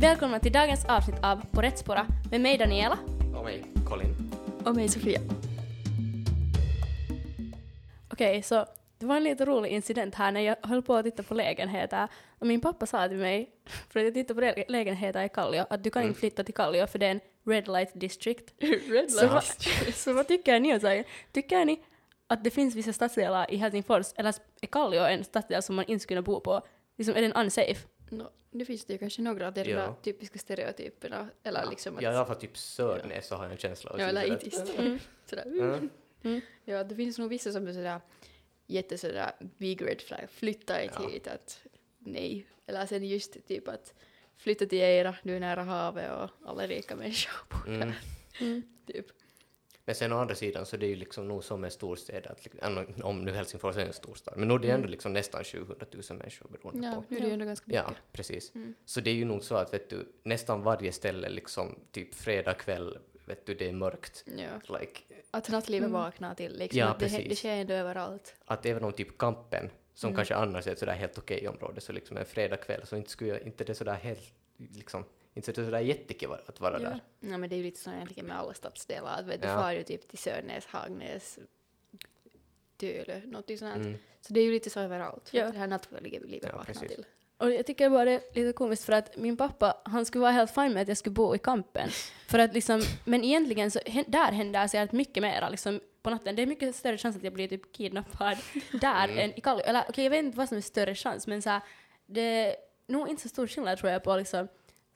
Välkomna till dagens avsnitt av På rätt spåra med mig Daniela. Och mig, Colin. Och mig Sofia. Okej, så det var en lite rolig incident här när jag höll på att titta på lägenheter och min pappa sa till mig, för att jag tittade på lä- lägenheter i Kallio, att du kan inte flytta till Kallio för det är en red light district. Red Så, vad, så vad tycker ni om det? Tycker ni att det finns vissa stadsdelar i Helsingfors, eller är Kallio en stadsdel som man inte skulle kunna bo på? Liksom, är den unsafe? No, det finns det ju kanske några av de Ja. typiska stereotyperna. Eller liksom att... Ja, i alla fall typ Sörnäs så har jag en känsla av. Ja, eller sådär. itis. Mm. Sådär. Mm. Mm. Ja, det finns nog vissa som är sådär jätte sådär big red flag, flytta inte Ja. hit, att nej. Eller sen just typ att flytta till Eira, är nära havet och alla rika människor bor Mm. där. Typ. Men sen å andra sidan så det är ju liksom nog som med storstäder, att, liksom- om nu Helsingfors är en storstad, men nu är det ändå liksom nästan 700 000 människor beroende Ja, på. nu är det ju ändå ganska mycket. Ja, precis. Mm. Så det är ju nog så att vet du, nästan varje ställe liksom typ fredag kväll, vet du, det är mörkt. Ja. Like, Att nattlivet Mm. vaknar till, liksom, Ja, att det, precis. det sker ändå överallt. att även om typ Kampen, som Mm. kanske annars är ett sådär helt okej område, så liksom en fredag kväll så inte skulle jag, inte det sådär helt, liksom, inte så det sådär jättekul att vara Ja. där. ja, men det är ju lite så egentligen med alla stadsdelar, att vet, du Ja. far ju typ till Sörnäs, Hagnäs, Tölö, något sånt. Mm. Så det är ju lite så överallt, Ja. det här nattliga livet Ja, vaknar till. Och jag tycker bara det är lite komiskt för att min pappa, han skulle vara helt fine med att jag skulle bo i kampen. För att liksom, men egentligen så, där händer så att mycket mera liksom på natten. Det är mycket större chans att jag blir typ kidnappad där Mm. än i Kallio. Eller okej, jag vet inte vad som är större chans, men så här, det är nog inte så stor skillnad tror jag på liksom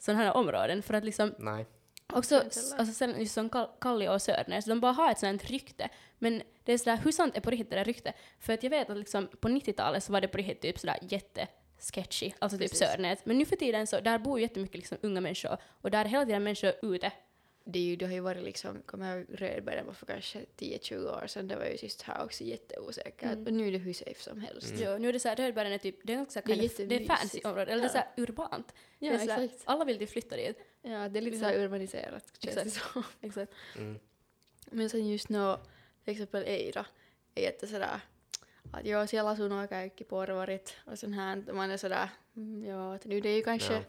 sådana här områden. För att liksom Nej. också, alltså sen just som Kall- Kallio och Sörnäs, de bara har ett sånt rykte. Men det är sådär, hur sant är på riktigt det där rykte? För att jag vet att liksom på 90-talet så var det på riktigt typ sådär jätte sketchy, alltså typ. Sörnäs. Men nu för tiden så, där bor ju jättemycket liksom unga människor och där är hela tiden människor ute. Det, är ju, det har ju varit liksom, kommer jag Rödbergen var för kanske 10-20 år sedan, det var ju sist här också jätteosäkert. Mm. Och nu är det hur safe som helst. Mm. Jo, nu är det såhär, Rödbergen är typ, det är ganska Det är det är fancy område, eller det är Ja. såhär urbant. Ja, det är såhär, exakt. alla vill typ flytta dit. Ja, det är lite så här urbaniserat, känns det som. Exakt. Mm. Men sen just nu, till exempel Eira, är jätte sådär att joo, siellä asuu nuo kaikki porvarit och sånt här. Man är sådär, mm, ja, att nu det är ju kanske, Ja.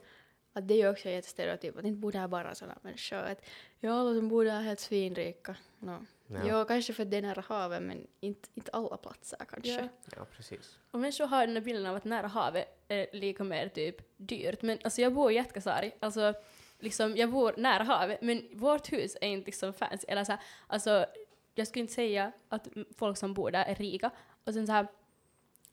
Att det är ju också jättestereotyp, att inte bor där bara sådana människor. Att ja, alla som bor där är helt svinrika. No. Ja. Jo, kanske för att det är nära havet, men inte, inte alla platser kanske. Ja. ja, precis. Och människor har den här bilden av att nära havet är lika mer typ dyrt. Men alltså jag bor i Jätkäsaari, alltså liksom jag bor nära havet, men vårt hus är inte liksom fancy. Eller så här, alltså jag skulle inte säga att folk som bor där är rika. Och sen så här,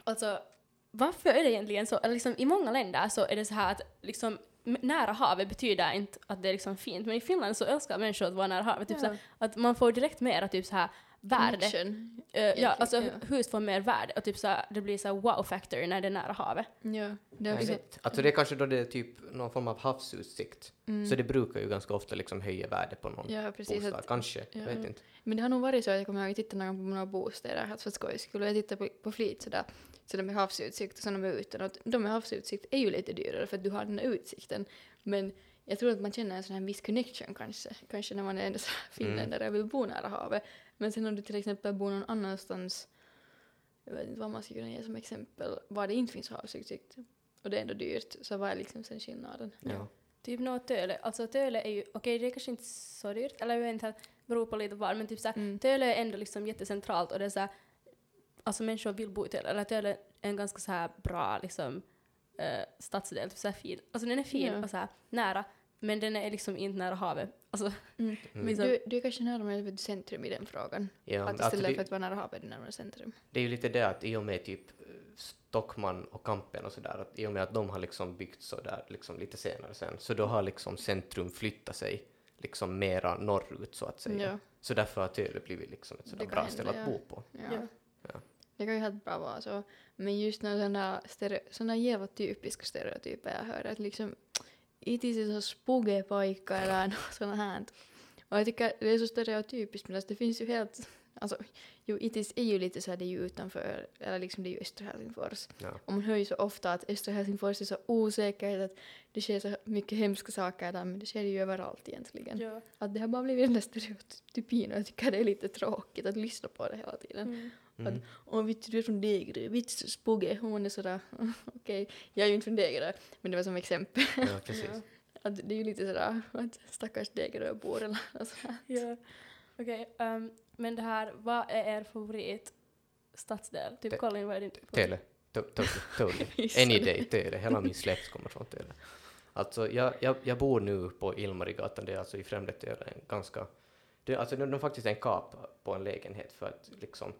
alltså varför är det egentligen så? Eller liksom, I många länder så är det så här att liksom nära havet betyder inte att det är liksom fint, men i Finland så älskar människor att vara nära havet. Typ Ja. så här, att man får direkt mera typ så här värde. Connection. Eh, ja, alltså ja. hus får mer värde och typ så det blir så wow factor när det är nära havet. Ja, det är Jag också, vet. Alltså det är kanske då det är typ någon form av havsutsikt. mm. Så det brukar ju ganska ofta liksom höja värdet på någon Ja, precis. bostad. Att, Kanske, jag ja. vet inte. Men det har nog varit så att jag kommer ihåg att jag tittade någon på några bostäder, alltså för skojs skull, och jag tittade på, på flit sådär, så de med havsutsikt och sådana med utan, och de med havsutsikt är ju lite dyrare för att du har den här utsikten, men jag tror att man känner en sån här viss connection kanske, kanske när man är här finländare och vill bo nära havet, men sen om du till exempel bor någon annanstans, jag vet inte vad man ska kunna ge som exempel, var det inte finns havsutsikt, och det är ändå dyrt, så vad är liksom sen skillnaden? Ja. Typ något Töle, alltså Töle är ju, okej det är kanske inte så dyrt, eller jag vet inte, beror på lite var, men typ såhär, Mm. Töle är ändå liksom jättecentralt och det är såhär, alltså människor vill bo i Töle, eller Töle är en ganska såhär bra liksom uh, stadsdel, typ såhär fin, alltså den är fin Ja. och såhär nära, men den är liksom inte nära havet. Alltså, Mm. Liksom- Du, du är kanske närmare centrum i den frågan. Ja, att alltså istället det, för att vara nära havet närmare centrum. det är ju lite det att i och med typ eh, Stockman och Kampen och sådär, att i och med att de har liksom byggt så där liksom lite senare sen, så då har liksom centrum flyttat sig liksom mera norrut så att säga. Ja, Så därför har Töle blivit liksom ett sådär bra ställe att ja. bo på. ja. Ja. Det kan ju helt bra vara så. Men just när sådana, sådana jävla typiska stereotyper jag hör, att liksom itis är så spugepaikka eller något sånt här. Och jag tycker det är så stereotypiskt, men alltså det finns ju helt, alltså jo itis är ju lite så här, det är ju utanför, eller liksom det är ju östra Helsingfors. Ja. Och man hör ju så ofta att östra Helsingfors är så osäkert, att det sker så mycket hemska saker där, men det sker ju överallt egentligen. ja. Att det har bara blivit den där stereotypin och jag tycker det är lite tråkigt att lyssna på det hela tiden. Mm. Mm. Åh vittu du är från Degerö, vittu spugge, hon är sådär, okej, jag är ju inte från Degerö, men det var som exempel. Ja, precis. Ja. att det är ju lite sådär att stackars Degeröbor eller något sånt här. Ja. Okej, ehm, men det här, vad är er favorit stadsdel? Typ Te- Colin, vad är din? Tele. To- to- Totally. Any day, Tele. Hela min släkt kommer från Tele. Alltså, jag, jag, jag bor nu på Ilmarigatan, det är alltså i Främre Tele, en ganska... Det, alltså, det är nog faktiskt en kap på en lägenhet för att liksom,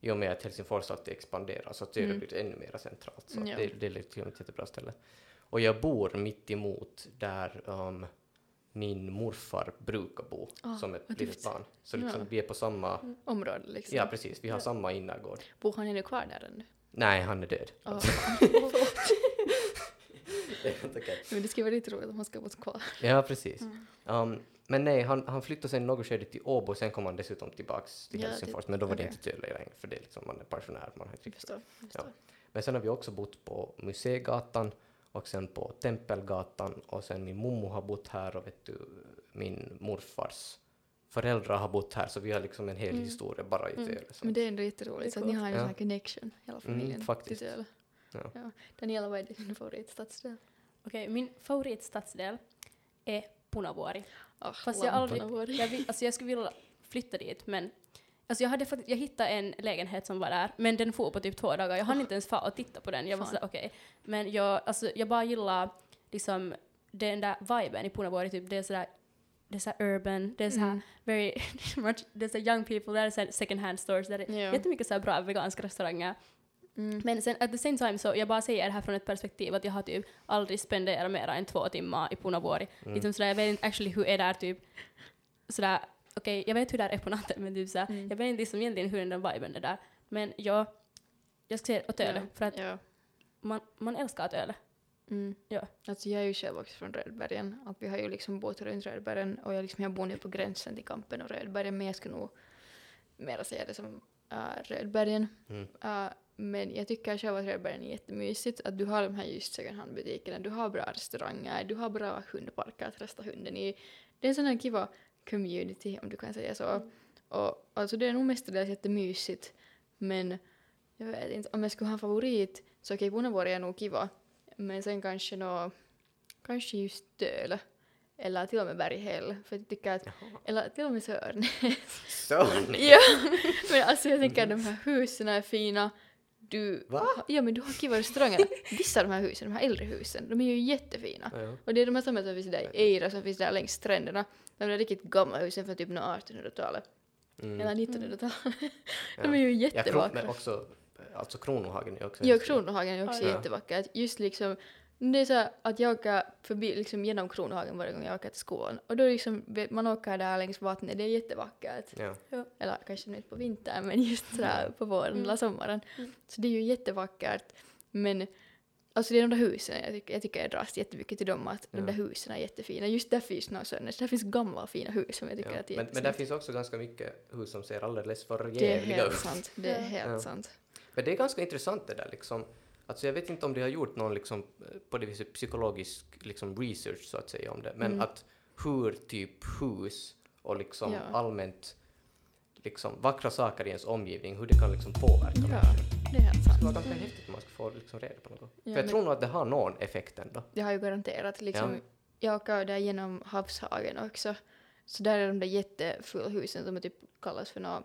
i och med att Helsingfors alltid expanderar så Tele Mm. blir ännu mer centralt. Så Ja. det, det är liksom ett jättebra ställe. Och jag bor mitt emot där um, min morfar brukar bo Ah, som ett litet tufft. barn. Så liksom, Ja. vi är på samma... Område liksom. Ja, precis. Vi har Ja. samma innergård. Bor han ännu kvar där ännu? Nej, han är död. Oh. Det helt okej. Men det skulle vara lite roligt om han ska bo kvar. Ja, precis. Mm. Um, men nej, han, han flyttade sen något skede till Åbo, sen kom han dessutom tillbaks till Ja, Helsingfors, det- men då var det okej. inte Töle längre, för det är liksom, man är pensionär, man har inte förstår. förstår. Men sen har vi också bott på Museigatan och sen på Tempelgatan och sen min mommo har bott här och vet du, min morfars föräldrar har bott här, så vi har liksom en hel Mm. historia bara i Mm. Töle. så- Men det är ändå jätteroligt, Det är så att ni har en Ja. sån här connection, hela familjen. Mm, faktiskt. till Töle. Ja. Ja. Daniela, vad är din favoritstadsdel? Okej, min favoritstadsdel är Punavuori. Oh, Fast jag aldrig- Jag, vill, alltså jag skulle vilja flytta dit, men alltså jag, hade jag hittade en lägenhet som var där, men den får på typ två dagar. Jag hann inte ens få och titta på den. Jag var Fan. sådär okej. Men jag, alltså, jag bara gillar liksom den där viben i Punavuori, typ det är sådär det är såhär urban, det är såhär Mm. very much, det är såhär young people, där är såhär second hand stores, där är Ja. jättemycket såhär bra veganska restauranger. Mm. Men sen at the same time så jag bara säger det här från ett perspektiv att jag har typ aldrig spenderat mer än två timmar i Punavuori. Mm. Liksom sådär, jag vet inte actually hur är där typ sådär, okej jag vet hur det är på natten men typ såhär, Mm. jag vet inte liksom egentligen hur den viben är där. Men jag, jag ska säga åt öle, Ja. för att Ja. man, man älskar att öle. Mm. Ja. Alltså jag är ju själv också från Rödbergen. Att vi har ju liksom bott runt Rödbergen och jag, liksom, jag bor nu på gränsen till Kampen och Rödbergen men jag skulle nog mera säga det som äh, Rödbergen. Mm. Äh, men jag tycker själv att Rödbergen är jättemysigt. Att du har de här just second hand-butikerna, du har bra restauranger, du har bra hundparker att rasta hunden i. Det är en sån här kiva community om du kan säga så. Och alltså det är nog mestadels jättemysigt. Men jag vet inte, om jag skulle ha en favorit så okej, Punavuori är nog kiva. Men sen kanske nå, kanske just Töle. Eller till och med Berghäll. För jag tycker att, Jaha. eller till och med Sörnäs. Så! ja, men alltså jag tänker att de här husen är fina. Du, Va? Ja men du har kiva restauranger. Vissa av de här husen, de här äldre husen, de är ju jättefina. Ja, ja. Och det är de här samma som finns där i Eira som finns där längs stränderna. De där riktigt gamla husen från typ nå 1800-talet. Mm. Eller 1900-talet. Ja. De är ju Ja, jättevackra. men också, alltså Kronohagen är också Ja. Kronohagen är också Ja. jättevackert. Just liksom, det är så att jag åker förbi, liksom genom Kronohagen varje gång jag åker till skolan. Och då liksom, man åker där längs vattnet, det är jättevackert. Ja. Eller kanske inte på vintern, men just sådär på våren Mm. eller sommaren. Mm. Så det är ju jättevackert. Men alltså det är de där husen, jag tycker jag, tycker jag dras jättemycket till dem, att de där husen är jättefina. Just där finns något sånt, där finns gamla fina hus som jag tycker Ja. att är Men, men där finns också ganska mycket hus som ser alldeles för Det är jävliga helt ut. sant, det är helt Ja. sant. Men det är ganska intressant det där liksom. Alltså jag vet inte om de har gjort någon liksom, eh, på det viset psykologisk liksom research så att säga om det, men Mm. att hur typ hus och liksom Ja. allmänt liksom vackra saker i ens omgivning, hur det kan liksom påverka Ja, människor. det är helt Det skulle vara sant. ganska häftigt om man skulle få liksom reda på något. Ja, För jag tror nog att det har någon effekt ändå. Det har ju garanterat liksom, Ja. jag åker där genom Havshagen också. Så där är de där jättefulla husen som typ kallas för något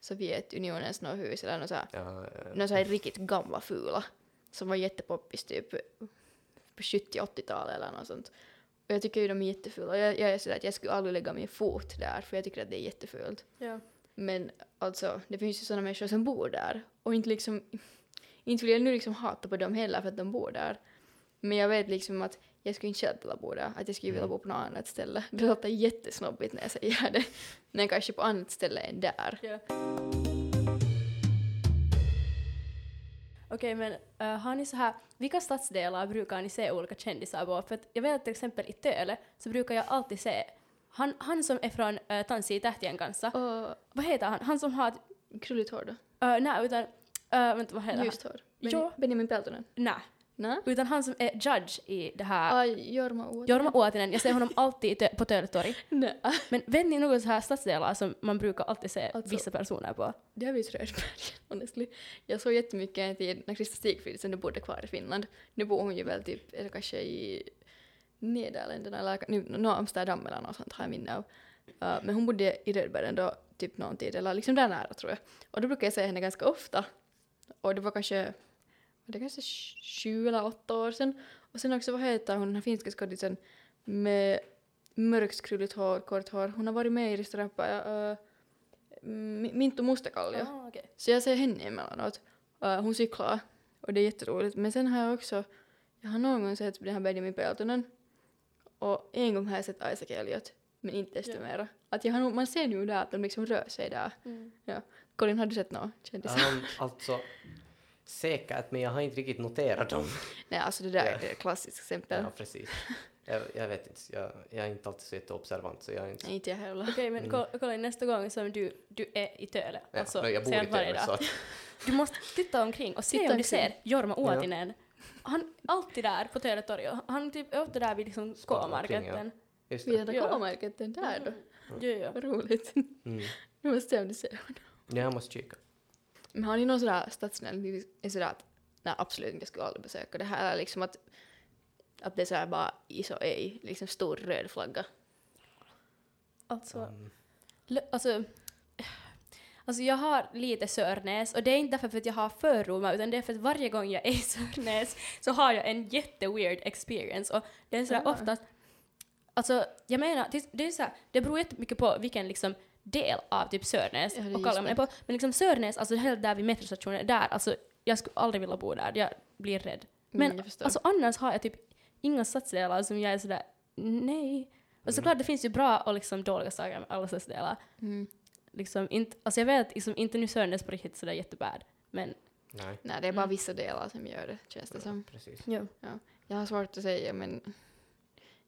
Sovjetunionens något hus eller något så här, Ja, eh, något så här riktigt gamla fula som var jättepoppis typ på 70-80-talet eller något sånt. Och jag tycker ju de är jättefula. Jag, jag är sådär att jag skulle aldrig lägga min fot där för jag tycker att det är jättefult. Ja. Men alltså, det finns ju sådana människor som bor där. Och inte liksom, inte vill jag nu liksom hata på dem heller för att de bor där. Men jag vet liksom att jag skulle inte själv vilja bo där, att jag skulle vilja Mm. bo på något annat ställe. Det låter jättesnobbigt när jag säger det. Men kanske på annat ställe än där. Ja. Okej, men eh, har ni så här, vilka stadsdelar brukar ni se olika kändisar på? För att jag vet att till exempel i Töle så brukar jag alltid se han, han som är från uh, Tanssi i tähtien kanssa. Och Vad heter han? Han som har, uh, krulligt hår då? nej utan, uh, vänta vad heter Ljust hår? Ben-. Benjamin Peltonen? han? Nej, Nej? utan han som är judge i det här, Ah, Jorma Uotila? Jorma Uotinen, jag ser honom alltid tö- på Töletorg. Men vet ni några så här stadsdelar som man brukar alltid se Alltså- vissa personer på? Det har vi i honestly. Jag såg jättemycket en tid när Krista Stigfrid som nu bodde kvar i Finland. Nu bor hon ju väl typ, eller kanske i Nederländerna eller nu, no, Amsterdam eller något sånt har jag minne av. Uh, men hon bodde i Rödbergen då typ någon tid, eller liksom där nära tror jag. Och då brukar jag se henne ganska ofta. Och det var kanske, det kanske sj- sju eller åtta år sedan. Och sen också, vad heter hon, den här finska skådisen med mörkskrulligt hår, kort hår. Hon har varit med i restaurang på uh, Mintu Mustakallio. Ah, okej. Så jag ser henne emellanåt. Uh, hon cyklar och det är jätteroligt. Men sen har jag också, jag har någon gång sett den här Benjamin Peltonen och en gång har jag sett Isaac Elliot, men inte desto Ja. mera. Att jag har, nog- man ser ju där att de liksom rör sig där. Mm. Colin, har du sett något kändisar? Um, alltså, säkert, men jag har inte riktigt noterat dem. Nej, alltså det där Ja. är ett klassiskt exempel. Ja, precis. Jag, jag vet inte, jag, jag är inte alltid så jätteobservant så jag är inte... Inte jag heller. Okej, men Mm. kolla, kolla nästa gång som du, du är i Töle, Ja, alltså no, jag bor i Töle, dag. så att, Du måste titta omkring och se om du ser Jorma Uotinen. Han är alltid där på Töletorget. Han typ är ofta där vid liksom hade Ja. K-market den där då. Jo, jo. Vad roligt. Mm. Nu måste jag om du ser. Ja, jag måste kika. Men har ni någon sådär stadsnämnd, ni är sådär att nej absolut inte, jag skulle aldrig besöka det här, eller liksom att, att det är såhär bara is och ej, liksom stor röd flagga. Alltså, Um, l- alltså, alltså jag har lite Sörnäs och det är inte därför för att jag har fördomar utan det är för att varje gång jag är i Sörnäs så har jag en jätteweird experience och det är sådär Ah. oftast, alltså jag menar, det, det är såhär, det beror jättemycket på vilken liksom del av typ Sörnäs Ja, och kallar man det på. Men liksom Sörnäs, alltså helt där vid metrostationen, där, alltså jag skulle aldrig vilja bo där, jag blir rädd. Men Mm, alltså annars har jag typ inga stadsdelar som jag är sådär, nej. Och såklart det finns ju bra och liksom dåliga saker med alla stadsdelar. mm. Liksom inte, alltså jag vet liksom inte nu Sörnäs på riktigt sådär jättebad. Men nej. Nej, det är bara Mm. vissa delar som gör det, känns det som. Precis. ja. Jag har svårt att säga, men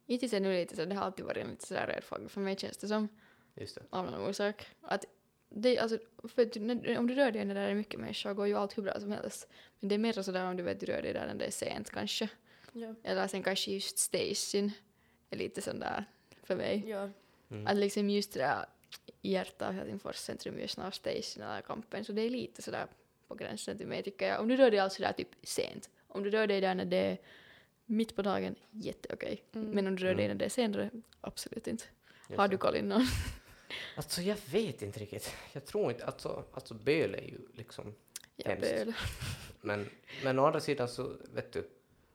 hittills är det nu lite så, det har alltid varit en lite sådär röd flagga för mig känns det som, Just det. av någon orsak. Att det, alltså, för att när, om du rör dig när det är mycket människor går ju allt hur bra som helst. Men det är mer sådär om du vet du rör dig där när det är sent kanske. Ja. Eller sen kanske just station är lite sån där för mig. ja. Mm. Att liksom just det där i hjärtat av Helsingfors centrum just när station eller kampen så det är lite sådär på gränsen till mig tycker jag. Om du rör dig alltså där typ sent. Om du rör dig där när det är mitt på dagen, jätteokej. Mm. Men om du rör dig Mm. när det är senare, absolut inte. Just Har du Colin någon? Alltså jag vet inte riktigt. Jag tror inte, alltså, alltså Böle är ju liksom, Ja, Hemskt. Böle. men, men å andra sidan så, vet du,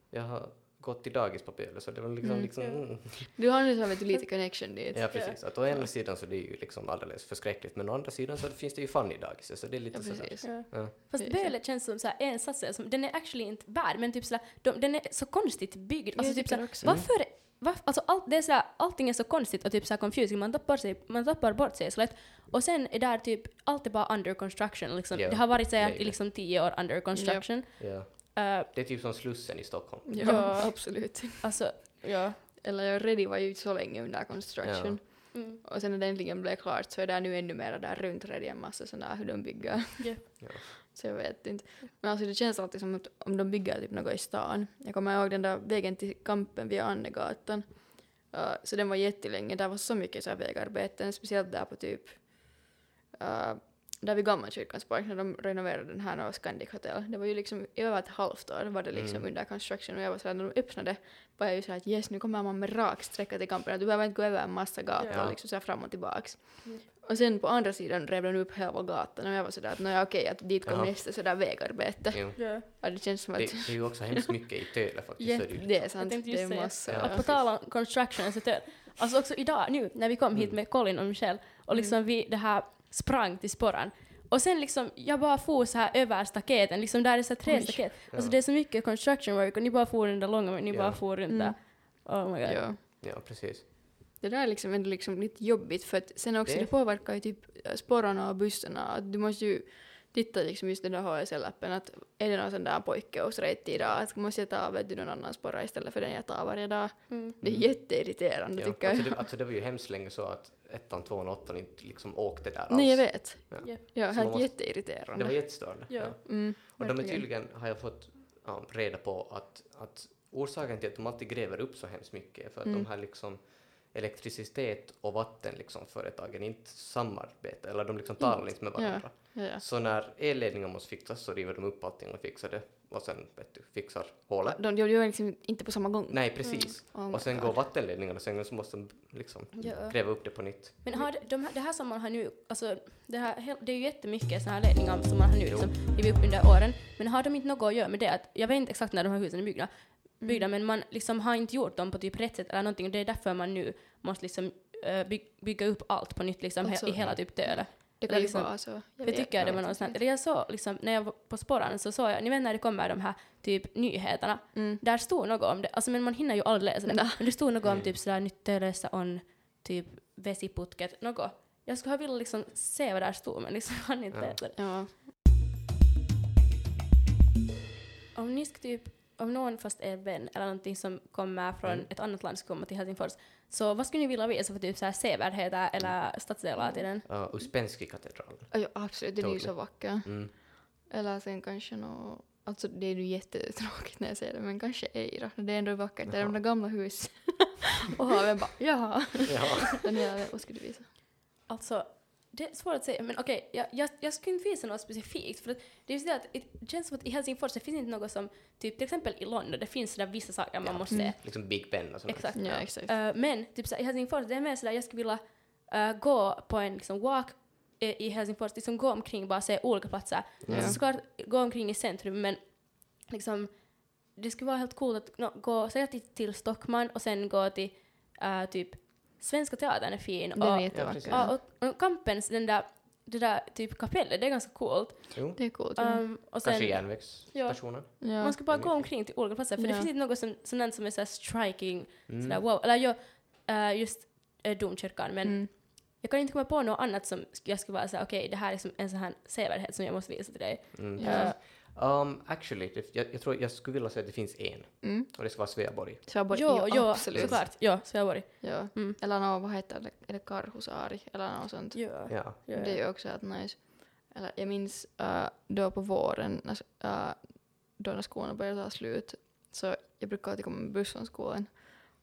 jag har gått i dagis på Böle så det var liksom, Mm. liksom Ja. mm. Du har nu så vet du lite connection dit. Ja, precis. Att å ena sidan så det är ju liksom alldeles förskräckligt, men å andra sidan så finns det ju Fanny dagis, så det är lite Ja, sådär. Ja. Ja. Fast Böle känns som såhär en stadsdel som, den är actually inte bad men typ såhär, de, den är så konstigt byggd. Alltså typ såhär, varför, varför, alltså allt, det är såhär, allting är så konstigt och typ såhär confusing, man tappar, sig, man tappar bort sig så lätt. Och sen är där typ, allt är bara under construction liksom. Ja, Det har varit såhär i liksom tio år under construction. Ja. Uh, Det är typ som Slussen i Stockholm. Ja, Ja. absolut. alltså, ja. Eller jag Ready var ju så länge under construction. Mm. Och sen när det äntligen blev klart så är det nu ännu mer där runt Ready en massa sådana hur de bygger. Ja. Ja. Så jag vet inte. Men alltså det känns alltid som att om de bygger typ något i stan. Jag kommer ihåg den där vägen till Kampen via Annegatan. Uh, så den var jättelänge. Där var så mycket så här vägarbeten, speciellt där på typ uh, där vid Gammalkyrkans park när de renoverade den här Scandic Hotel. Det var ju liksom i över ett halvt år var det liksom Mm. under construction och jag var såhär när de öppnade var jag ju såhär att yes nu kommer man med rak sträcka till Kampen. Du behöver inte gå över en massa gator Ja. liksom såhär fram och tillbaks. Mm. Och sen på andra sidan rev de upp hela gatan och jag var sådär att nåja okej att dit kom Jaha. nästa sådär vägarbete. Jo. Ja. Ja, det känns som att Det, det är ju också hemskt mycket i Töle faktiskt. Ja, så är det, är sant. Det är massa. Ja, Att på tal om construction så tö- Alltså också idag, nu när vi kom hit Mm. med Colin och Michelle och liksom vi det här sprang till sporran och sen liksom jag bara for så här över staketen, liksom där är så här tre Oj. staket. Ja. Alltså det är så mycket construction work och ni bara for den där långa men ni Ja. bara for runt Mm. där. Oh my god. Ja. ja, precis. Det där är liksom ändå liksom lite jobbigt för att sen också Det- det, påverkar ju typ spårarna och bussarna. Du måste ju titta liksom just den där HSL-appen att är det någon sån där pojke hos Reitti idag att måste jag ta vet du, någon annan spåra istället för den jag tar varje dag. Mm. Det är Mm. jätteirriterande Ja. tycker Alltså, jag. det, alltså det var ju hemskt länge så att ettan, tvåan och åttan inte liksom åkte där alls. Nej jag vet. Ja. Ja. Ja, helt måste- jätteirriterande. Det var jättestörande. Ja. Mm, Och de är tydligen, har jag fått ja, reda på, att, att orsaken till att de alltid gräver upp så hemskt mycket är för att Mm. de här liksom elektricitet och vatten liksom företagen inte samarbetar, eller de liksom talar inte med Ja. varandra. Ja, ja. Så när elledningen måste fixas så river de upp allting och fixar det och sen vet du, fixar hålet. De, de gör liksom inte på samma gång. Nej, precis. Oh my och sen God. går vattenledningarna sen så måste de liksom Ja. gräva upp det på nytt. Men har det, de, här- det här som man har nu, alltså det, här, det är ju jättemycket sådana här ledningar som man har nu liksom rivit upp under åren. Men har de inte något att göra med det? Att, jag vet inte exakt när de här husen är byggda, byggda men man liksom har inte gjort dem på typ rätt sätt eller någonting och det är därför man nu måste liksom eh, by, bygga upp allt på nytt liksom he, Alltså, i hela typ Töle. Det eller kan ju liksom- vara så. Jag Jag vet- tycker det jag var vet något sånt. Eller jag såg liksom, när jag var på Sporran så såg jag, ni vet när det kommer de här typ nyheterna, Mm. där stod något om det, alltså men man hinner ju aldrig läsa det, men det stod något om Mm. typ sådär nyt Töölössä on typ vesiputket, något. Jag skulle ha velat liksom se vad där stod men liksom hann inte Ja. läsa det. Ja. Om ni ska typ, om någon fast är vän eller någonting som kommer från Mm. ett annat land ska komma till Helsingfors, så vad skulle ni vilja visa för typ såhär sevärdheter eller stadsdelar till den? Uh, Uspenski-katedralen. Ja, absolut, den är ju så vacker. Mm. Eller sen kanske nå... Alltså det är ju jättetråkigt när jag säger det, men kanske Eira. Det är ändå vackert. Det är de där gamla hus. och haven bara, jaha. Ja. Hela, vad skulle du visa? Alltså, det är svårt att säga, men okej, jag, jag, jag skulle inte visa något specifikt, för att det är just det att det känns som att i Helsingfors det finns inte något som, typ till exempel i London, det finns sådär vissa saker man Ja. måste Mm. Liksom Big Ben och sånt. Exakt. Ja, exakt. Eh, men typ såhär, i Helsingfors, det är mer sådär, jag skulle vilja eh, gå på en liksom walk eh, i Helsingfors, liksom gå omkring, bara se olika platser. Ja. Alltså såklart gå omkring i centrum, men liksom det skulle vara helt coolt att nå, gå, säga till, till Stockman och sen gå till typ Svenska Teatern är fin. Den är och, jättevacker. Ja, och, och Kampens, den där, det där typ kapellet, det är ganska coolt. Jo. Det är coolt. Ja. Um, och sen, Kanske järnvägsstationen. ja. man ska bara gå omkring till olika platser, för det Ja. finns inte något som, sånt som är såhär striking, Mm. sådär wow. Eller jo, eh, just uh, domkyrkan, men Mm. jag kan inte komma på något annat som jag skulle vara såhär, okej, det här är liksom en sån här sevärdhet som jag måste visa till dig. Mm. Ja. Um, actually, det, jag, jag tror jag skulle vilja säga att det finns en. Mm. Och det ska vara Sveaborg. Svaborg, jo, ja, jo, absolut. såklart. Jo, Sveaborg. Ja. Mm. Eller nå, vad heter det? Är det Karhusaari? Eller något sånt. Ja. jo, Det är ju också helt nice. Eller jag minns äh, då på våren, när, äh, då när skolan började ta slut, så jag brukar alltid komma med buss från skolan.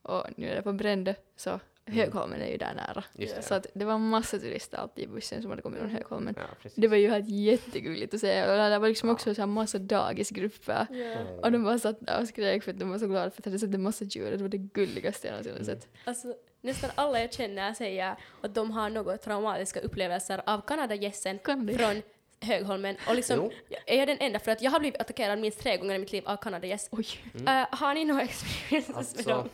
Och nu är det på Brände, så Högholmen är ju där nära. Just det. Så att det var massa turister alltid i bussen som hade kommit från Högholmen. Ja. Det var ju helt jättegulligt att se. Och det var liksom Ja. också så här massa dagisgrupper. Ja. Och de bara satt där och skrek för att de var så glada för att de hade sett en massa djur. Det var det gulligaste jag någonsin Mm. sett. Alltså, nästan alla jag känner säger att de har något traumatiska upplevelser av kanadagässen från Högholmen. Och liksom, Jo. jag är jag den enda? För att jag har blivit attackerad minst tre gånger i mitt liv av kanadagäss. Mm. Eh, har ni några experiences med Alltså, dem?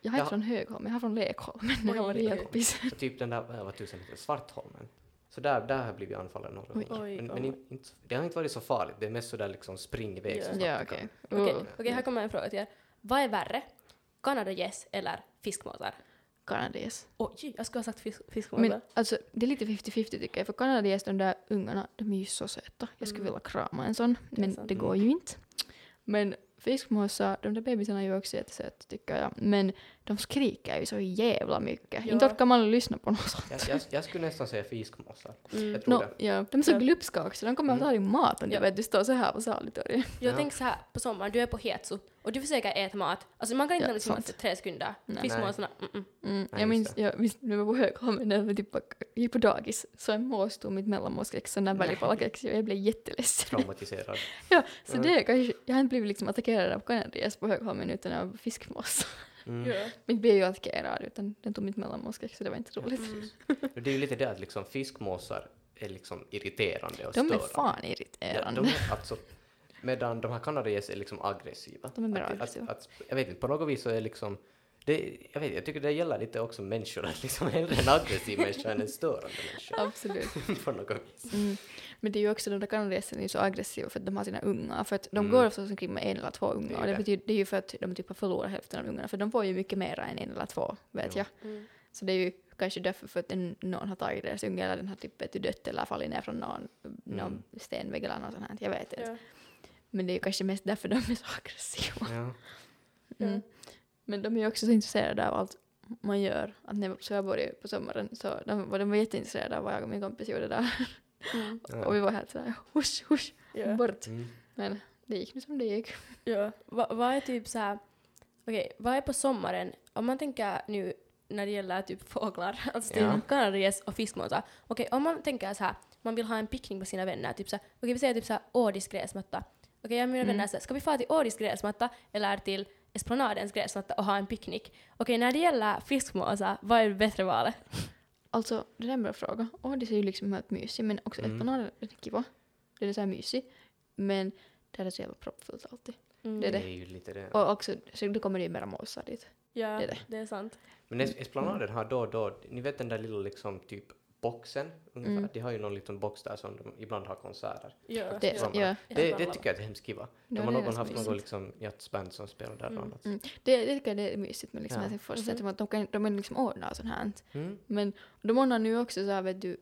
Jag har inte Ja. från Högholmen, jag har från Lekholmen. Det varit oj. jäppis. så typ den där, vad vad tusen heter det, Svartholmen. Så där, där har jag blivit anfallen några Oj. gånger. Oj, Men, men in, inte, det har inte varit så farligt, det är mest sådär liksom spring iväg Ja. så snabbt Ja, okej. kan. Okej, Oh. okej, här kommer en fråga till er. Vad är värre? Kanadagäss eller fiskmåsar? Kanadagäss. Oj, jag skulle ha sagt fisk, Men fiskmåsar. alltså, det är lite 50-50 tycker jag, för kanadagäss, de där ungarna, de är ju så söta. Jag skulle Mm. vilja krama en sån, Det är men sant. det går ju inte. Men fiskmåsar, de där bebisarna är ju också jättesöta tycker jag. Men de skriker ju så jävla mycket. Ja. Inte orkar man lyssna på något sånt. Jag, jag, jag skulle nästan säga fiskmåsar. Mm. Jag tror No, det. ja, de är så Ja. glupska också. De kommer att ta din mat Ja. du vet, du står så här på Saalitorget. Jag Ja. tänker så här på sommaren, du är på Hetsu och du försöker äta mat. Alltså man kan inte Ja, liksom sant. efter tre sekunder. Nej. Fiskmåsarna, mm, mm. Mm, Nej, jag minns, jag, visst, när vi var på Högholmen, när vi typ gick på dagis, så en mås stod mitt mellanmålskex, sån där Nej. välipalakex, jag blev jätteledsen. Traumatiserad. Ja, så Ja. det är kanske, jag har inte blivit liksom attackerad av kanadagäss på Högholmen utan av fiskmås. Mm. Ja. Men inte blev ju attackerad utan den tog mitt mellanmålskex så det var inte roligt. Mm. Det är ju lite det att liksom fiskmåsar är liksom irriterande och De är störande. fan Ja, irriterande. de är alltså, medan de här kanadagäss är liksom aggressiva. De är mer Att- aggressiva. Att, att, jag vet inte, på något vis så är liksom det, jag, vet, jag tycker det gäller lite också människor, att liksom hellre en aggressiv människa än en störande människa. Absolut. på något vis. Mm. Men det är ju också de där kanadagässen är ju så aggressiva för att de har sina ungar. För att de Mm. går oftast omkring med en eller två ungar. Det är och det, det. betyder, det är ju för att de typ har förlorat hälften av ungarna. För de får ju mycket mer än en eller två, vet Jo. jag. Mm. Så det är ju kanske därför för att en, någon har tagit deras unge eller den har typ dött eller fallit ner från någon, någon Mm. stenvägg eller något sånt här. Jag vet inte. Ja. Men det är ju kanske mest därför de är så aggressiva. Ja. Mm. Men de är ju också så intresserade av allt man gör. Att när så jag bodde på sommaren så de, var de var jätteintresserade av vad jag och min kompis gjorde där. Mm. Ja. Och vi var helt sådär husch, husch, Ja. bort. Mm. Men det gick nu som det gick. Ja. Va- Vad är typ så här, okej, vad är på sommaren, om man tänker nu när det gäller typ fåglar, alltså Ja. typ kanariegäss och fiskmåsar. Okej, om man tänker så här, man vill ha en picknick med sina vänner, typ så här, okej vi säger typ så här Ådis gräsmatta. Okej, jag och mina Mm. vänner säger, ska vi fara till Ådis gräsmatta eller till Esplanadens gräsmatta och ha en picknick? Okej, när det gäller fiskmåsar, vad är det bättre valet? Alltså, det är en bra fråga. Ådis är ju liksom helt mysig, men också Mm. Esplanad är kiva. Den är så här mysig. Men där är det så jävla proppfullt alltid. Det är Det det. är ju lite det. Och också, så då kommer det ju mera måsar dit. Ja, Det är det. det är sant. Men es- Esplanaden har då och då, ni vet den där lilla liksom typ boxen ungefär, Mm. de har ju någon liten box där som de ibland har konserter. Ja, Det- ja. Det, det tycker jag är hemskt kiva. De Ja, har någon haft mysigt. något liksom jazzband som spelar där Mm. och annat. Mm. Det, det tycker jag det är mysigt med liksom Ja. Helsingfors. Mhm. Mm. Att de, kan, de är liksom ordnar sånt här. Mm. Men de ordnar nu också så här vet du,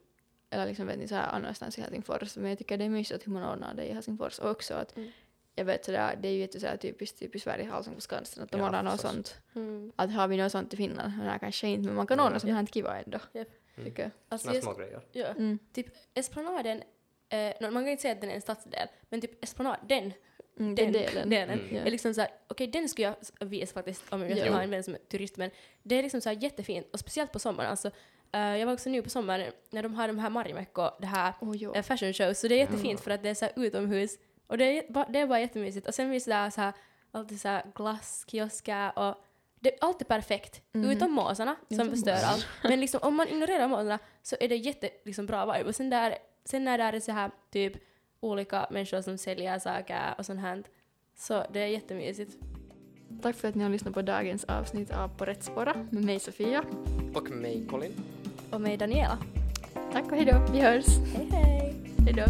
eller liksom vet ni så här annanstans i Helsingfors. Men jag tycker det är mysigt hur man ordnar det i Helsingfors. Och också att Mm. jag vet sådär, det är ju jätte så här typiskt typ i Sverige, på Skansen, att de Ja, ordnar något sånt. Mm. Att har vi något sånt i Finland? Nej, kanske inte, men man kan ordna sånt här kiva ändå. Japp. Mm. Tycker jag. Alltså, Såna små grejer. ja. Mm. Typ Esplanaden, eh, no, man kan inte säga att den är en stadsdel, men typ Esplanad, den, Mm, den den delen. delen Mm. Ja. är liksom såhär, okej den skulle jag visa faktiskt om jag Ja. har en vän som är turist, men det är liksom såhär jättefint, och speciellt på sommaren. Alltså, eh, jag var också nu på sommaren när de har de här Marimekko, det här jo. eh, fashion shows, så det är Ja. jättefint för att det är såhär utomhus, och det är, det är bara jättemysigt. Och sen finns det där såhär, alltid såhär glasskiosker och det är alltid perfekt, Mhm. utom måsarna som Utom förstör måsarna. allt. Men liksom, om man ignorerar måsarna så är det jätte liksom, bra vibe. Och sen, där, sen när det är så här typ olika människor som säljer saker och sånt här, så det är jättemysigt. Tack för att ni har lyssnat på dagens avsnitt av På rätt spåra med mig Sofia. Och mig Colin. Och med Daniela. Tack och hejdå, vi hörs. Hej hej! Hejdå.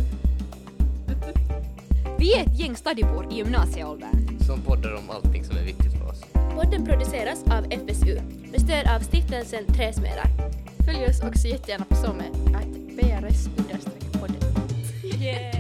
Vi är ett gäng stadibor i gymnasieåldern. Som poddar om allting som är viktigt. Podden produceras av FSU med stöd av stiftelsen Träsmedar. Följ oss också jättegärna på Some, att PRS-podden. Yeah.